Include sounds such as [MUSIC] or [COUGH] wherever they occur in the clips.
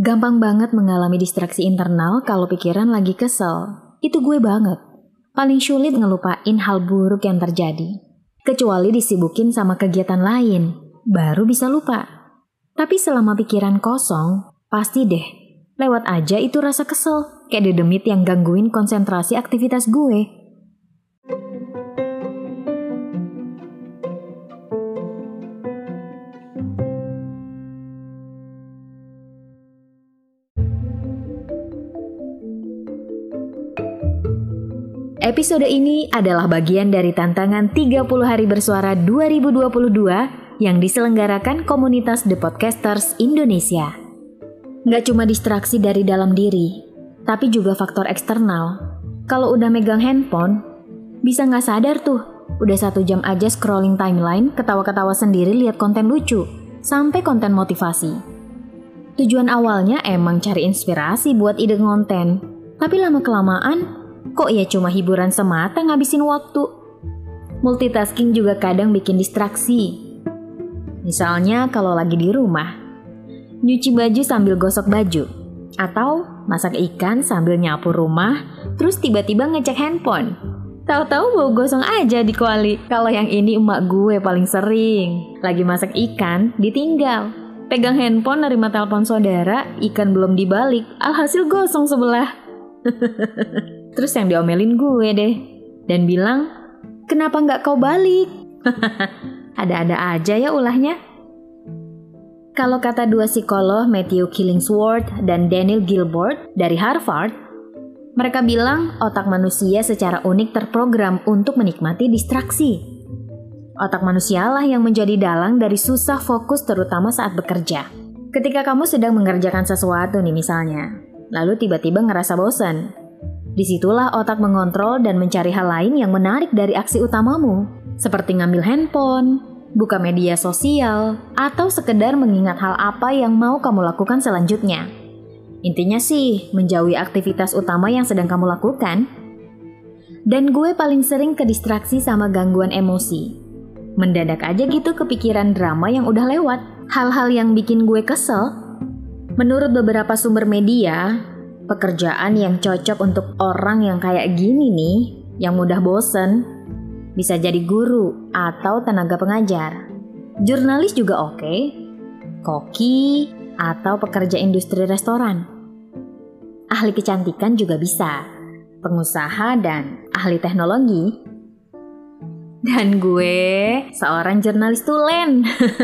Gampang banget mengalami distraksi internal kalau pikiran lagi kesel. Itu gue banget. Paling sulit ngelupain hal buruk yang terjadi. Kecuali disibukin sama kegiatan lain, baru bisa lupa. Tapi selama pikiran kosong, pasti deh, lewat aja itu rasa kesel, kayak dedemit yang gangguin konsentrasi aktivitas gue. Episode ini adalah bagian dari tantangan 30 hari bersuara 2022 yang diselenggarakan komunitas The Podcasters Indonesia. Nggak cuma distraksi dari dalam diri, tapi juga faktor eksternal. Kalau udah megang handphone, bisa nggak sadar tuh, udah satu jam aja scrolling timeline, ketawa-ketawa sendiri lihat konten lucu, sampai konten motivasi. Tujuan awalnya emang cari inspirasi buat ide konten, tapi lama-kelamaan Kok ya cuma hiburan semata ngabisin waktu? Multitasking juga kadang bikin distraksi. Misalnya kalau lagi di rumah, nyuci baju sambil gosok baju, atau masak ikan sambil nyapu rumah, terus tiba-tiba ngecek handphone. Tahu-tahu bau gosong aja di kuali. Kalau yang ini emak gue paling sering. Lagi masak ikan, ditinggal. Pegang handphone nerima telepon saudara, ikan belum dibalik, alhasil gosong sebelah. [LAUGHS] Terus yang diomelin gue deh. Dan bilang, kenapa nggak kau balik? [LAUGHS] Ada-ada aja ya ulahnya. Kalau kata dua psikolog Matthew Killingsworth dan Daniel Gilbert dari Harvard, mereka bilang otak manusia secara unik terprogram untuk menikmati distraksi. Otak manusialah yang menjadi dalang dari susah fokus terutama saat bekerja. Ketika kamu sedang mengerjakan sesuatu nih misalnya, lalu tiba-tiba ngerasa bosan, Di situlah otak mengontrol dan mencari hal lain yang menarik dari aksi utamamu, seperti ngambil handphone, buka media sosial, atau sekedar mengingat hal apa yang mau kamu lakukan selanjutnya. Intinya sih, menjauhi aktivitas utama yang sedang kamu lakukan. Dan gue paling sering ke distraksi sama gangguan emosi. Mendadak aja gitu kepikiran drama yang udah lewat. Hal-hal yang bikin gue kesel. Menurut beberapa sumber media, pekerjaan yang cocok untuk orang yang kayak gini nih, yang mudah bosen, bisa jadi guru atau tenaga pengajar. Jurnalis juga oke, koki, atau pekerja industri restoran. Ahli kecantikan juga bisa, pengusaha dan ahli teknologi dan gue seorang jurnalis tulen.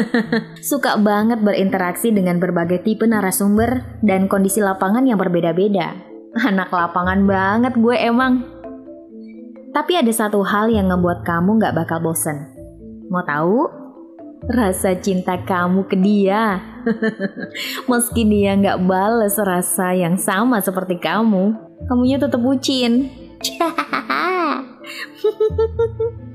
[LAUGHS] Suka banget berinteraksi dengan berbagai tipe narasumber dan kondisi lapangan yang berbeda-beda. Anak lapangan banget gue emang. Tapi ada satu hal yang ngebuat kamu gak bakal bosen. Mau tahu? Rasa cinta kamu ke dia. [LAUGHS] Meski dia gak bales rasa yang sama seperti kamu, kamunya tetap bucin. [LAUGHS]